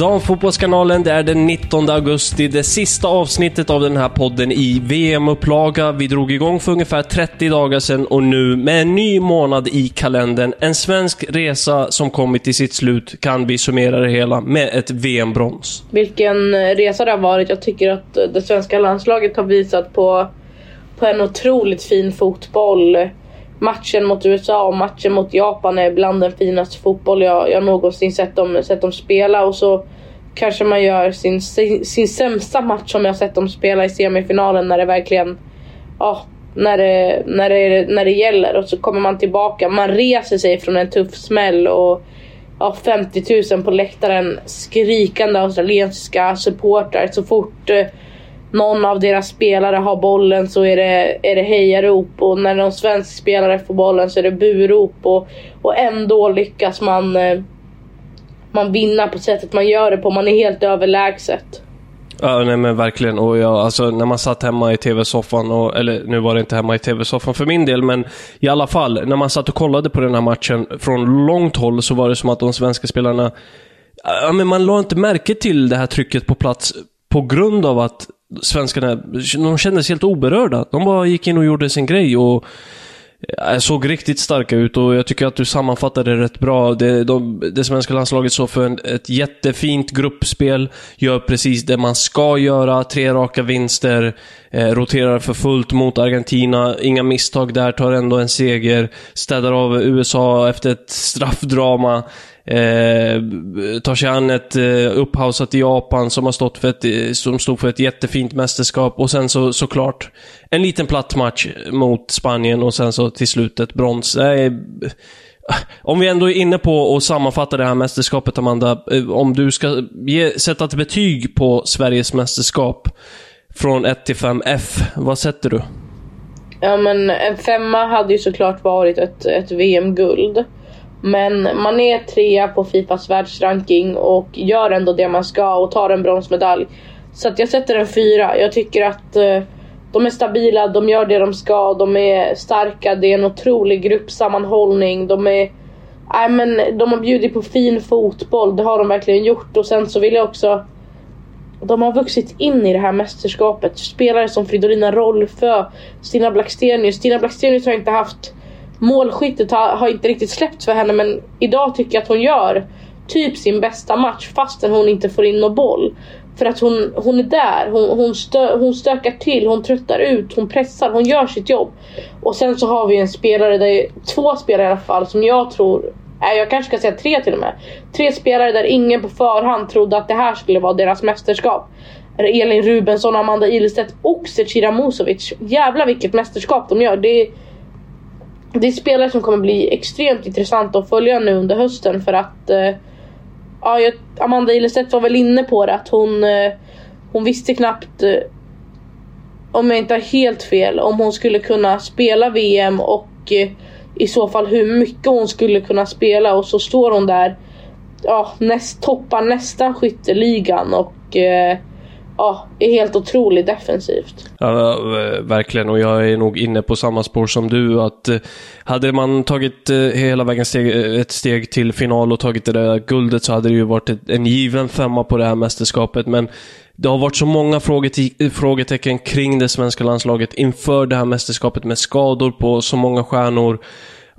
Damfotbollskanalen, det är den 19 augusti, det sista avsnittet av den här podden i VM-upplaga. Vi drog igång för ungefär 30 dagar sedan och nu med en ny månad i kalendern, en svensk resa som kommit till sitt slut, kan vi summera det hela med ett VM-brons. Vilken eh, resa det har varit. Jag tycker att eh, det svenska landslaget har visat på, på en otroligt fin fotboll. Matchen mot USA och matchen mot Japan är bland den finaste fotboll jag, jag någonsin sett dem, sett dem spela. Och så kanske man gör sin, sin, sin sämsta match som jag sett dem spela i semifinalen när det verkligen... Ja, när det, när, det, när det gäller. Och så kommer man tillbaka. Man reser sig från en tuff smäll och ja, 50 000 på läktaren. Skrikande australiensiska supportrar så fort eh, någon av deras spelare har bollen så är det, är det hejarop och när någon svensk spelare får bollen så är det burop och, och ändå lyckas man, eh, man vinna på sättet man gör det på. Man är helt överlägset. Ja, nej men verkligen. Och jag, alltså, när man satt hemma i tv-soffan, och, eller nu var det inte hemma i tv-soffan för min del, men i alla fall, när man satt och kollade på den här matchen från långt håll så var det som att de svenska spelarna, ja men man la inte märke till det här trycket på plats på grund av att svenskarna, de kändes helt oberörda. De bara gick in och gjorde sin grej och eh, såg riktigt starka ut och jag tycker att du sammanfattade det rätt bra. Det, de, det svenska landslaget står för en, ett jättefint gruppspel, gör precis det man ska göra, tre raka vinster, eh, roterar för fullt mot Argentina, inga misstag där, tar ändå en seger, städar av USA efter ett straffdrama. Eh, tar sig an ett eh, upphausat Japan som har stått för ett, eh, som stod för ett jättefint mästerskap och sen så såklart en liten platt match mot Spanien och sen så till slut ett brons. Eh, om vi ändå är inne på att sammanfatta det här mästerskapet, Amanda. Eh, om du ska ge, sätta ett betyg på Sveriges mästerskap från 1 till 5 F, vad sätter du? Ja men en femma hade ju såklart varit ett, ett VM-guld. Men man är trea på Fifas världsranking och gör ändå det man ska och tar en bronsmedalj. Så att jag sätter en fyra. Jag tycker att eh, de är stabila, de gör det de ska, de är starka, det är en otrolig gruppsammanhållning. De är... Nej men de har bjudit på fin fotboll, det har de verkligen gjort. Och sen så vill jag också... De har vuxit in i det här mästerskapet. Spelare som Fridolina Rolfö, Stina Blackstenius. Stina Blackstenius har inte haft målskyttet har, har inte riktigt släppts för henne men idag tycker jag att hon gör typ sin bästa match fastän hon inte får in någon boll. För att hon, hon är där, hon, hon, stö, hon stökar till, hon tröttar ut, hon pressar, hon gör sitt jobb. Och sen så har vi en spelare, där, två spelare i alla fall, som jag tror Nej, jag kanske ska säga tre till och med. Tre spelare där ingen på förhand trodde att det här skulle vara deras mästerskap. Elin Rubensson, Amanda Ilstedt och Zecira Musovic. Jävlar vilket mästerskap de gör. Det är, det är spelare som kommer bli extremt intressanta att följa nu under hösten för att eh, ja, Amanda Ilestedt var väl inne på det att hon, eh, hon visste knappt eh, om jag inte har helt fel om hon skulle kunna spela VM och eh, i så fall hur mycket hon skulle kunna spela och så står hon där ja, näst, toppar nästan skytteligan och eh, ja, är helt otroligt defensivt. Ja, eh, verkligen. Och jag är nog inne på samma spår som du. Att eh, hade man tagit eh, hela vägen steg, ett steg till final och tagit det där guldet så hade det ju varit en given femma på det här mästerskapet. Men det har varit så många frågetecken kring det svenska landslaget inför det här mästerskapet med skador på så många stjärnor.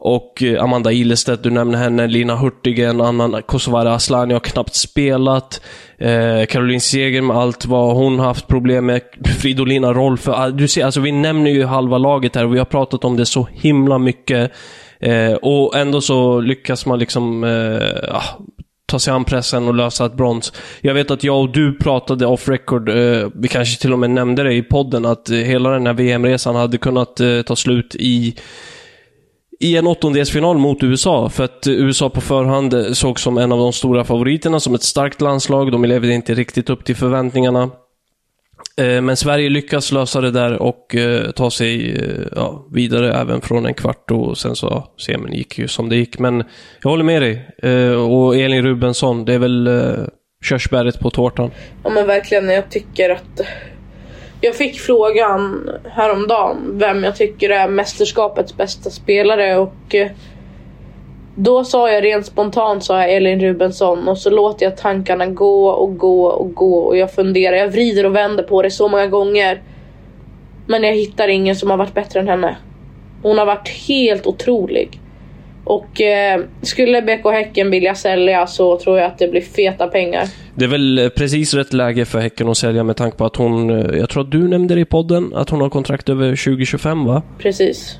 Och eh, Amanda Ilestedt, du nämner henne, Lina Hurtig, en annan Kosovare Asllani har knappt spelat. Eh, Caroline Seger med allt vad hon haft problem med. Fridolina Rolfö. Ah, du ser, alltså vi nämner ju halva laget här och vi har pratat om det så himla mycket. Eh, och ändå så lyckas man liksom eh, ah, ta sig an pressen och lösa ett brons. Jag vet att jag och du pratade off record, eh, vi kanske till och med nämnde det i podden, att hela den här VM-resan hade kunnat eh, ta slut i i en åttondelsfinal mot USA. För att USA på förhand såg som en av de stora favoriterna, som ett starkt landslag. De levde inte riktigt upp till förväntningarna. Eh, men Sverige lyckas lösa det där och eh, ta sig eh, ja, vidare även från en kvart och sen så, semin gick ju som det gick. Men jag håller med dig. Och Elin Rubensson, det är väl körsbäret på tårtan. Ja men verkligen, jag tycker att jag fick frågan häromdagen vem jag tycker är mästerskapets bästa spelare och eh, då sa jag rent spontant sa jag Elin Rubensson och så låter jag tankarna gå och gå och gå och jag funderar, jag vrider och vänder på det så många gånger. Men jag hittar ingen som har varit bättre än henne. Hon har varit helt otrolig. Och eh, skulle BK Häcken vilja sälja så tror jag att det blir feta pengar. Det är väl eh, precis rätt läge för Häcken att sälja med tanke på att hon, eh, jag tror att du nämnde det i podden, att hon har kontrakt över 2025 va? Precis.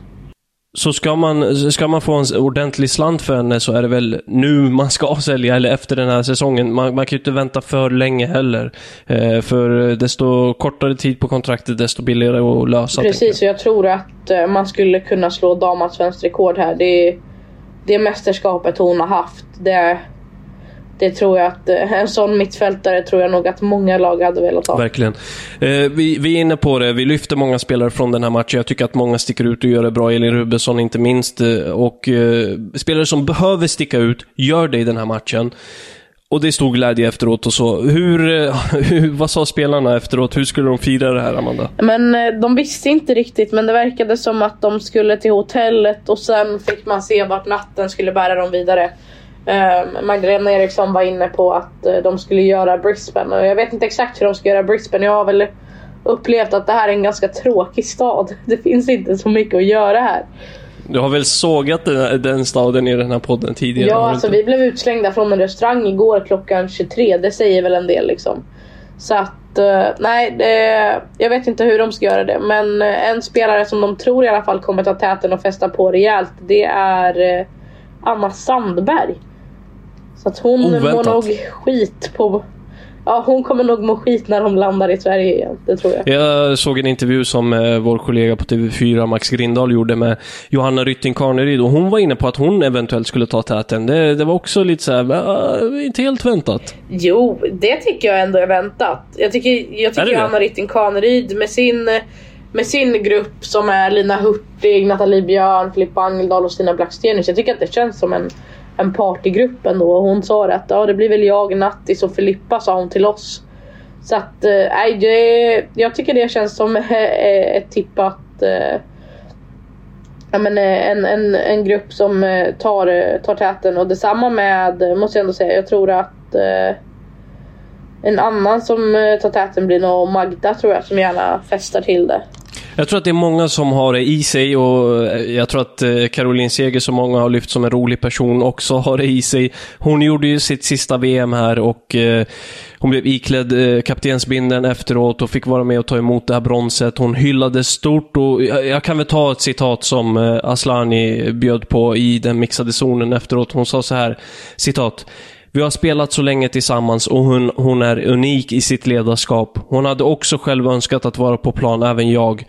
Så ska man, ska man få en ordentlig slant för henne så är det väl nu man ska sälja, eller efter den här säsongen. Man, man kan ju inte vänta för länge heller. Eh, för desto kortare tid på kontraktet, desto billigare att lösa. Precis, och jag tror att eh, man skulle kunna slå damallsvenskt rekord här. Det är det mästerskapet hon har haft. Det, det tror jag att eh, en sån mittfältare tror jag nog att många lag hade velat ha. Verkligen. Eh, vi, vi är inne på det. Vi lyfter många spelare från den här matchen. Jag tycker att många sticker ut och gör det bra. Elin Rubensson inte minst. Eh, och eh, spelare som behöver sticka ut, gör det i den här matchen. Och det stod glädje efteråt och så. Hur, eh, hur, vad sa spelarna efteråt? Hur skulle de fira det här, Amanda? Men eh, de visste inte riktigt, men det verkade som att de skulle till hotellet och sen fick man se vart natten skulle bära dem vidare. Ehm, Magdalena Eriksson var inne på att eh, de skulle göra Brisbane och jag vet inte exakt hur de ska göra Brisbane. Jag har väl upplevt att det här är en ganska tråkig stad. Det finns inte så mycket att göra här. Du har väl sågat den, den staden i den här podden tidigare? Ja, alltså vi blev utslängda från en restaurang igår klockan 23. Det säger väl en del liksom. Så att, uh, nej, det, jag vet inte hur de ska göra det. Men uh, en spelare som de tror i alla fall kommer ta täten och fästa på rejält, det är uh, Anna Sandberg. Så att hon Oväntat. mår nog skit på Ja, hon kommer nog må skit när de landar i Sverige igen. Det tror jag. Jag såg en intervju som eh, vår kollega på TV4, Max Grindahl, gjorde med Johanna Rytting Karneryd och hon var inne på att hon eventuellt skulle ta täten. Det, det var också lite så här, inte helt väntat. Jo, det tycker jag ändå är väntat. Jag tycker, jag tycker Johanna Rytting Karneryd med sin med sin grupp som är Lina Hurtig, Nathalie Björn, Filippa Angeldal och Stina Blackstenius. Jag tycker att det känns som en en partygrupp ändå. Och hon sa att ja, det blir väl jag, Nattis och Filippa sa hon till oss. Så att eh, nej, eh, det, jag tycker det känns som eh, eh, ett tippat eh, ja, men, en, en, en grupp som tar, tar täten. Och detsamma med, måste jag ändå säga, jag tror att eh, en annan som tar täten blir nog Magda tror jag, som gärna festar till det. Jag tror att det är många som har det i sig och eh, jag tror att eh, Caroline Seger, som många har lyft som en rolig person, också har det i sig. Hon gjorde ju sitt sista VM här och eh, hon blev iklädd kaptensbindeln efteråt och fick vara med och ta emot det här bronset. Hon hyllade stort och jag kan väl ta ett citat som Aslani bjöd på i den mixade zonen efteråt. Hon sa så här, citat. Vi har spelat så länge tillsammans och hon, hon är unik i sitt ledarskap. Hon hade också själv önskat att vara på plan, även jag.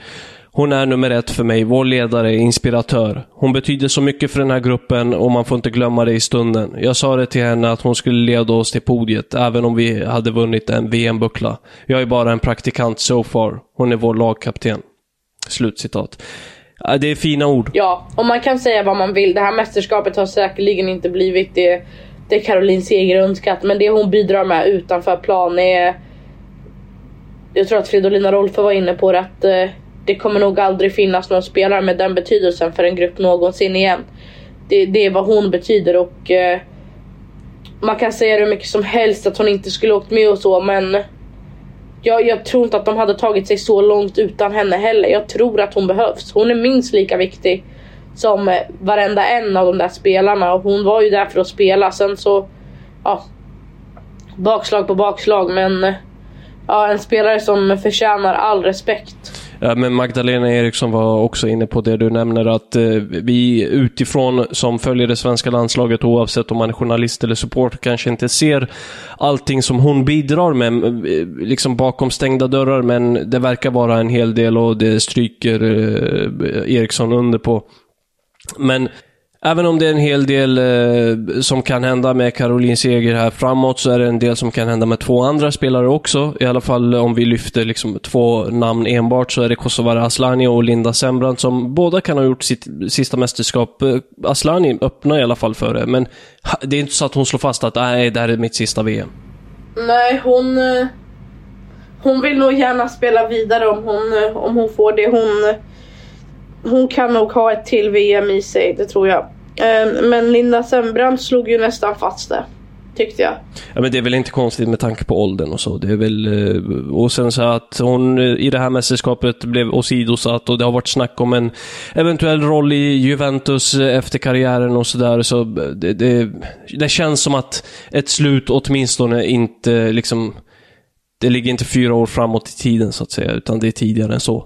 Hon är nummer ett för mig, vår ledare, inspiratör. Hon betyder så mycket för den här gruppen och man får inte glömma det i stunden. Jag sa det till henne att hon skulle leda oss till podiet, även om vi hade vunnit en VM-buckla. Jag är bara en praktikant so far. Hon är vår lagkapten. Slutcitat. Det är fina ord. Ja, och man kan säga vad man vill. Det här mästerskapet har säkerligen inte blivit det det Caroline Seger önskat. Men det hon bidrar med utanför plan är jag tror att Fridolina Rolfö var inne på det att eh, det kommer nog aldrig finnas någon spelare med den betydelsen för en grupp någonsin igen. Det, det är vad hon betyder och eh, man kan säga hur mycket som helst att hon inte skulle åkt med och så men jag, jag, tror inte att de hade tagit sig så långt utan henne heller. Jag tror att hon behövs. Hon är minst lika viktig som eh, varenda en av de där spelarna och hon var ju där för att spela. Sen så, ja, bakslag på bakslag men eh, ja, en spelare som förtjänar all respekt. Ja, men Magdalena Eriksson var också inne på det du nämner att eh, vi utifrån som följer det svenska landslaget oavsett om man är journalist eller supporter, kanske inte ser allting som hon bidrar med eh, liksom bakom stängda dörrar men det verkar vara en hel del och det stryker eh, Eriksson under på. Men Även om det är en hel del eh, som kan hända med Caroline Seger här framåt så är det en del som kan hända med två andra spelare också. I alla fall om vi lyfter liksom två namn enbart så är det Kosovare Aslani och Linda Sembrant som båda kan ha gjort sitt sista mästerskap. Eh, Aslani öppnar i alla fall för det, men det är inte så att hon slår fast att nej, det här är mitt sista VM. Nej, hon... Eh, hon vill nog gärna spela vidare om hon, eh, om hon får det. Hon hon kan nog ha ett till VM i sig, det tror jag. Ehm, men Linda Sembrant slog ju nästan fast det. Tyckte jag. Ja men det är väl inte konstigt med tanke på åldern och så. Det är väl... Eh, och sen så att hon eh, i det här mästerskapet blev åsidosatt och det har varit snack om en eventuell roll i Juventus eh, efter karriären och sådär. Så det, det, det känns som att ett slut åtminstone inte liksom... Det ligger inte fyra år framåt i tiden så att säga, utan det är tidigare än så.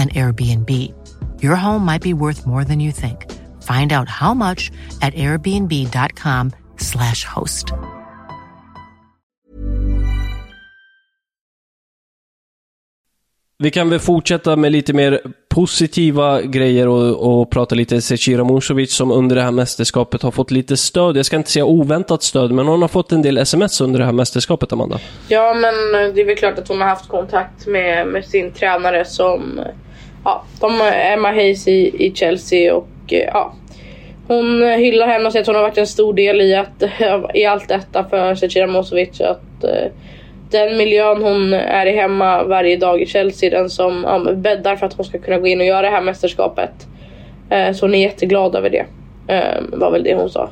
an Airbnb. Your home might be worth more than you think. Find out how much at airbnb.com slash host. Vi kan väl fortsätta med lite mer positiva grejer och, och prata lite Zecira Musovic som under det här mästerskapet har fått lite stöd. Jag ska inte säga oväntat stöd, men hon har fått en del sms under det här mästerskapet, Amanda. Ja, men det är väl klart att hon har haft kontakt med, med sin tränare som... Ja, de Emma Hayes i, i Chelsea och eh, ja, hon hyllar henne och säger att hon har varit en stor del i, att, i allt detta för Zecira Mosovic. Att, eh, den miljön hon är i hemma varje dag i Chelsea, den som ja, bäddar för att hon ska kunna gå in och göra det här mästerskapet. Eh, så hon är jätteglad över det. Var väl det hon sa.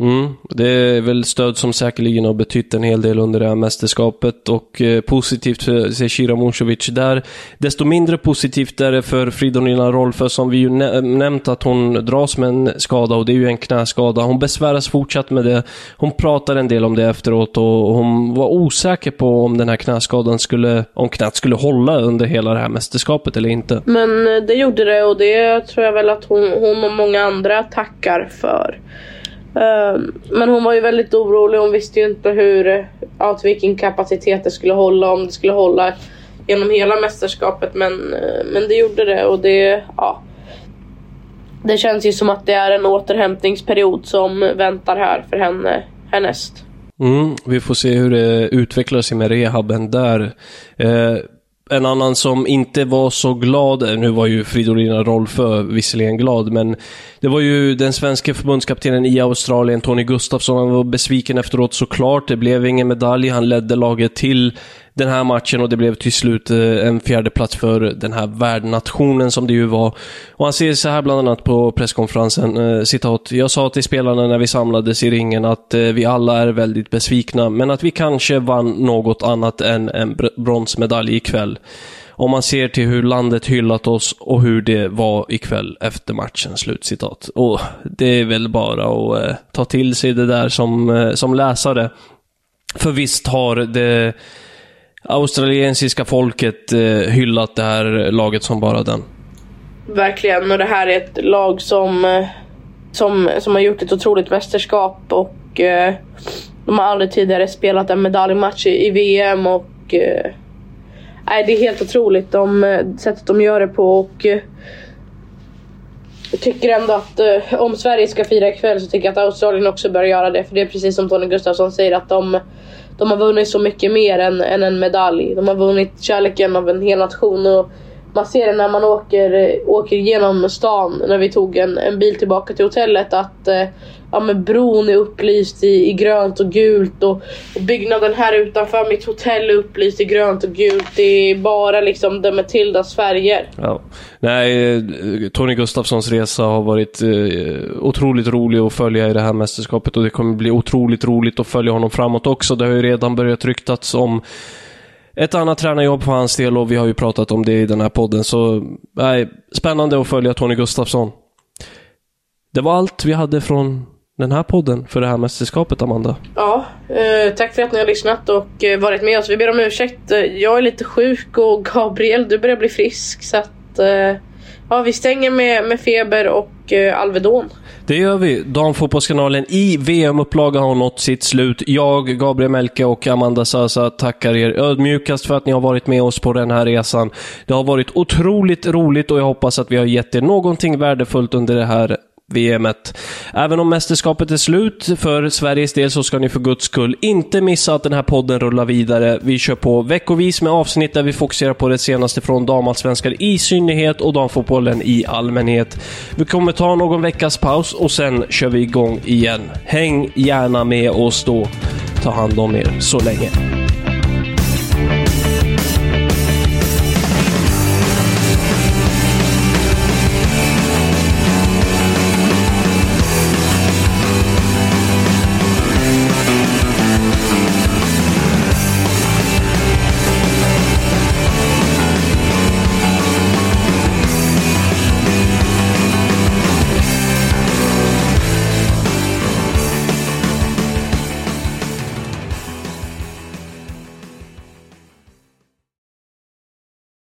Mm, det är väl stöd som säkerligen har betytt en hel del under det här mästerskapet och eh, positivt för Zecira Musovic där. Desto mindre positivt är det för Fridolina Rolfö som vi ju nämnt att hon dras med en skada och det är ju en knäskada. Hon besväras fortsatt med det. Hon pratar en del om det efteråt och hon var osäker på om den här knäskadan skulle, om knät skulle hålla under hela det här mästerskapet eller inte. Men eh, det gjorde det och det tror jag väl att hon, hon och många andra tackar för. Eh, men hon var ju väldigt orolig. Hon visste ju inte hur, eh, ja, till vilken kapacitet det skulle hålla. Om det skulle hålla genom hela mästerskapet. Men, eh, men det gjorde det och det, ja. Det känns ju som att det är en återhämtningsperiod som väntar här för henne härnäst. Mm, vi får se hur det utvecklar sig med rehaben där. Eh, en annan som inte var så glad, nu var ju Fridolina Rolfö visserligen glad, men det var ju den svenska förbundskaptenen i Australien, Tony Gustafsson. Han var besviken efteråt såklart. Det blev ingen medalj. Han ledde laget till den här matchen och det blev till slut eh, en fjärde plats för den här värdnationen som det ju var. Och han säger så här bland annat på presskonferensen, eh, citat, Jag sa till spelarna när vi samlades i ringen att eh, vi alla är väldigt besvikna, men att vi kanske vann något annat än en bronsmedalj ikväll. Om man ser till hur landet hyllat oss och hur det var ikväll efter matchen. Slutcitat. Och det är väl bara att eh, ta till sig det där som, eh, som läsare. För visst har det australiensiska folket eh, hyllat det här laget som bara den. Verkligen, och det här är ett lag som, eh, som, som har gjort ett otroligt mästerskap och eh, de har aldrig tidigare spelat en medaljmatch i, i VM och eh, det är helt otroligt de, eh, sättet de gör det på och eh, jag tycker ändå att eh, om Sverige ska fira ikväll så tycker jag att Australien också bör göra det. För det är precis som Tony Gustafsson säger att de, de har vunnit så mycket mer än, än en medalj. De har vunnit kärleken av en hel nation. Och man ser det när man åker, eh, åker genom stan när vi tog en, en bil tillbaka till hotellet att eh, ja, men bron är upplyst i, i grönt och gult och, och, byggnaden här utanför mitt hotell är upplyst i grönt och gult. Det är bara liksom The Matildas färger. Ja. Nej, eh, Tony Gustafssons resa har varit eh, otroligt rolig att följa i det här mästerskapet och det kommer bli otroligt roligt att följa honom framåt också. Det har ju redan börjat ryktats om ett annat tränarjobb för hans del och vi har ju pratat om det i den här podden. Så nej, spännande att följa Tony Gustafsson. Det var allt vi hade från den här podden för det här mästerskapet, Amanda. Ja, eh, tack för att ni har lyssnat och eh, varit med oss. Vi ber om ursäkt. Eh, jag är lite sjuk och Gabriel, du börjar bli frisk. Så att, eh, ja, vi stänger med, med feber och eh, Alvedon. Det gör vi. Damfotbollskanalen i VM-upplaga har nått sitt slut. Jag, Gabriel Melke och Amanda Sasa tackar er ödmjukast för att ni har varit med oss på den här resan. Det har varit otroligt roligt och jag hoppas att vi har gett er någonting värdefullt under det här VMet. Även om mästerskapet är slut för Sveriges del så ska ni för guds skull inte missa att den här podden rullar vidare. Vi kör på veckovis med avsnitt där vi fokuserar på det senaste från damallsvenskan i synnerhet och damfotbollen i allmänhet. Vi kommer ta någon veckas paus och sen kör vi igång igen. Häng gärna med oss då. Ta hand om er så länge.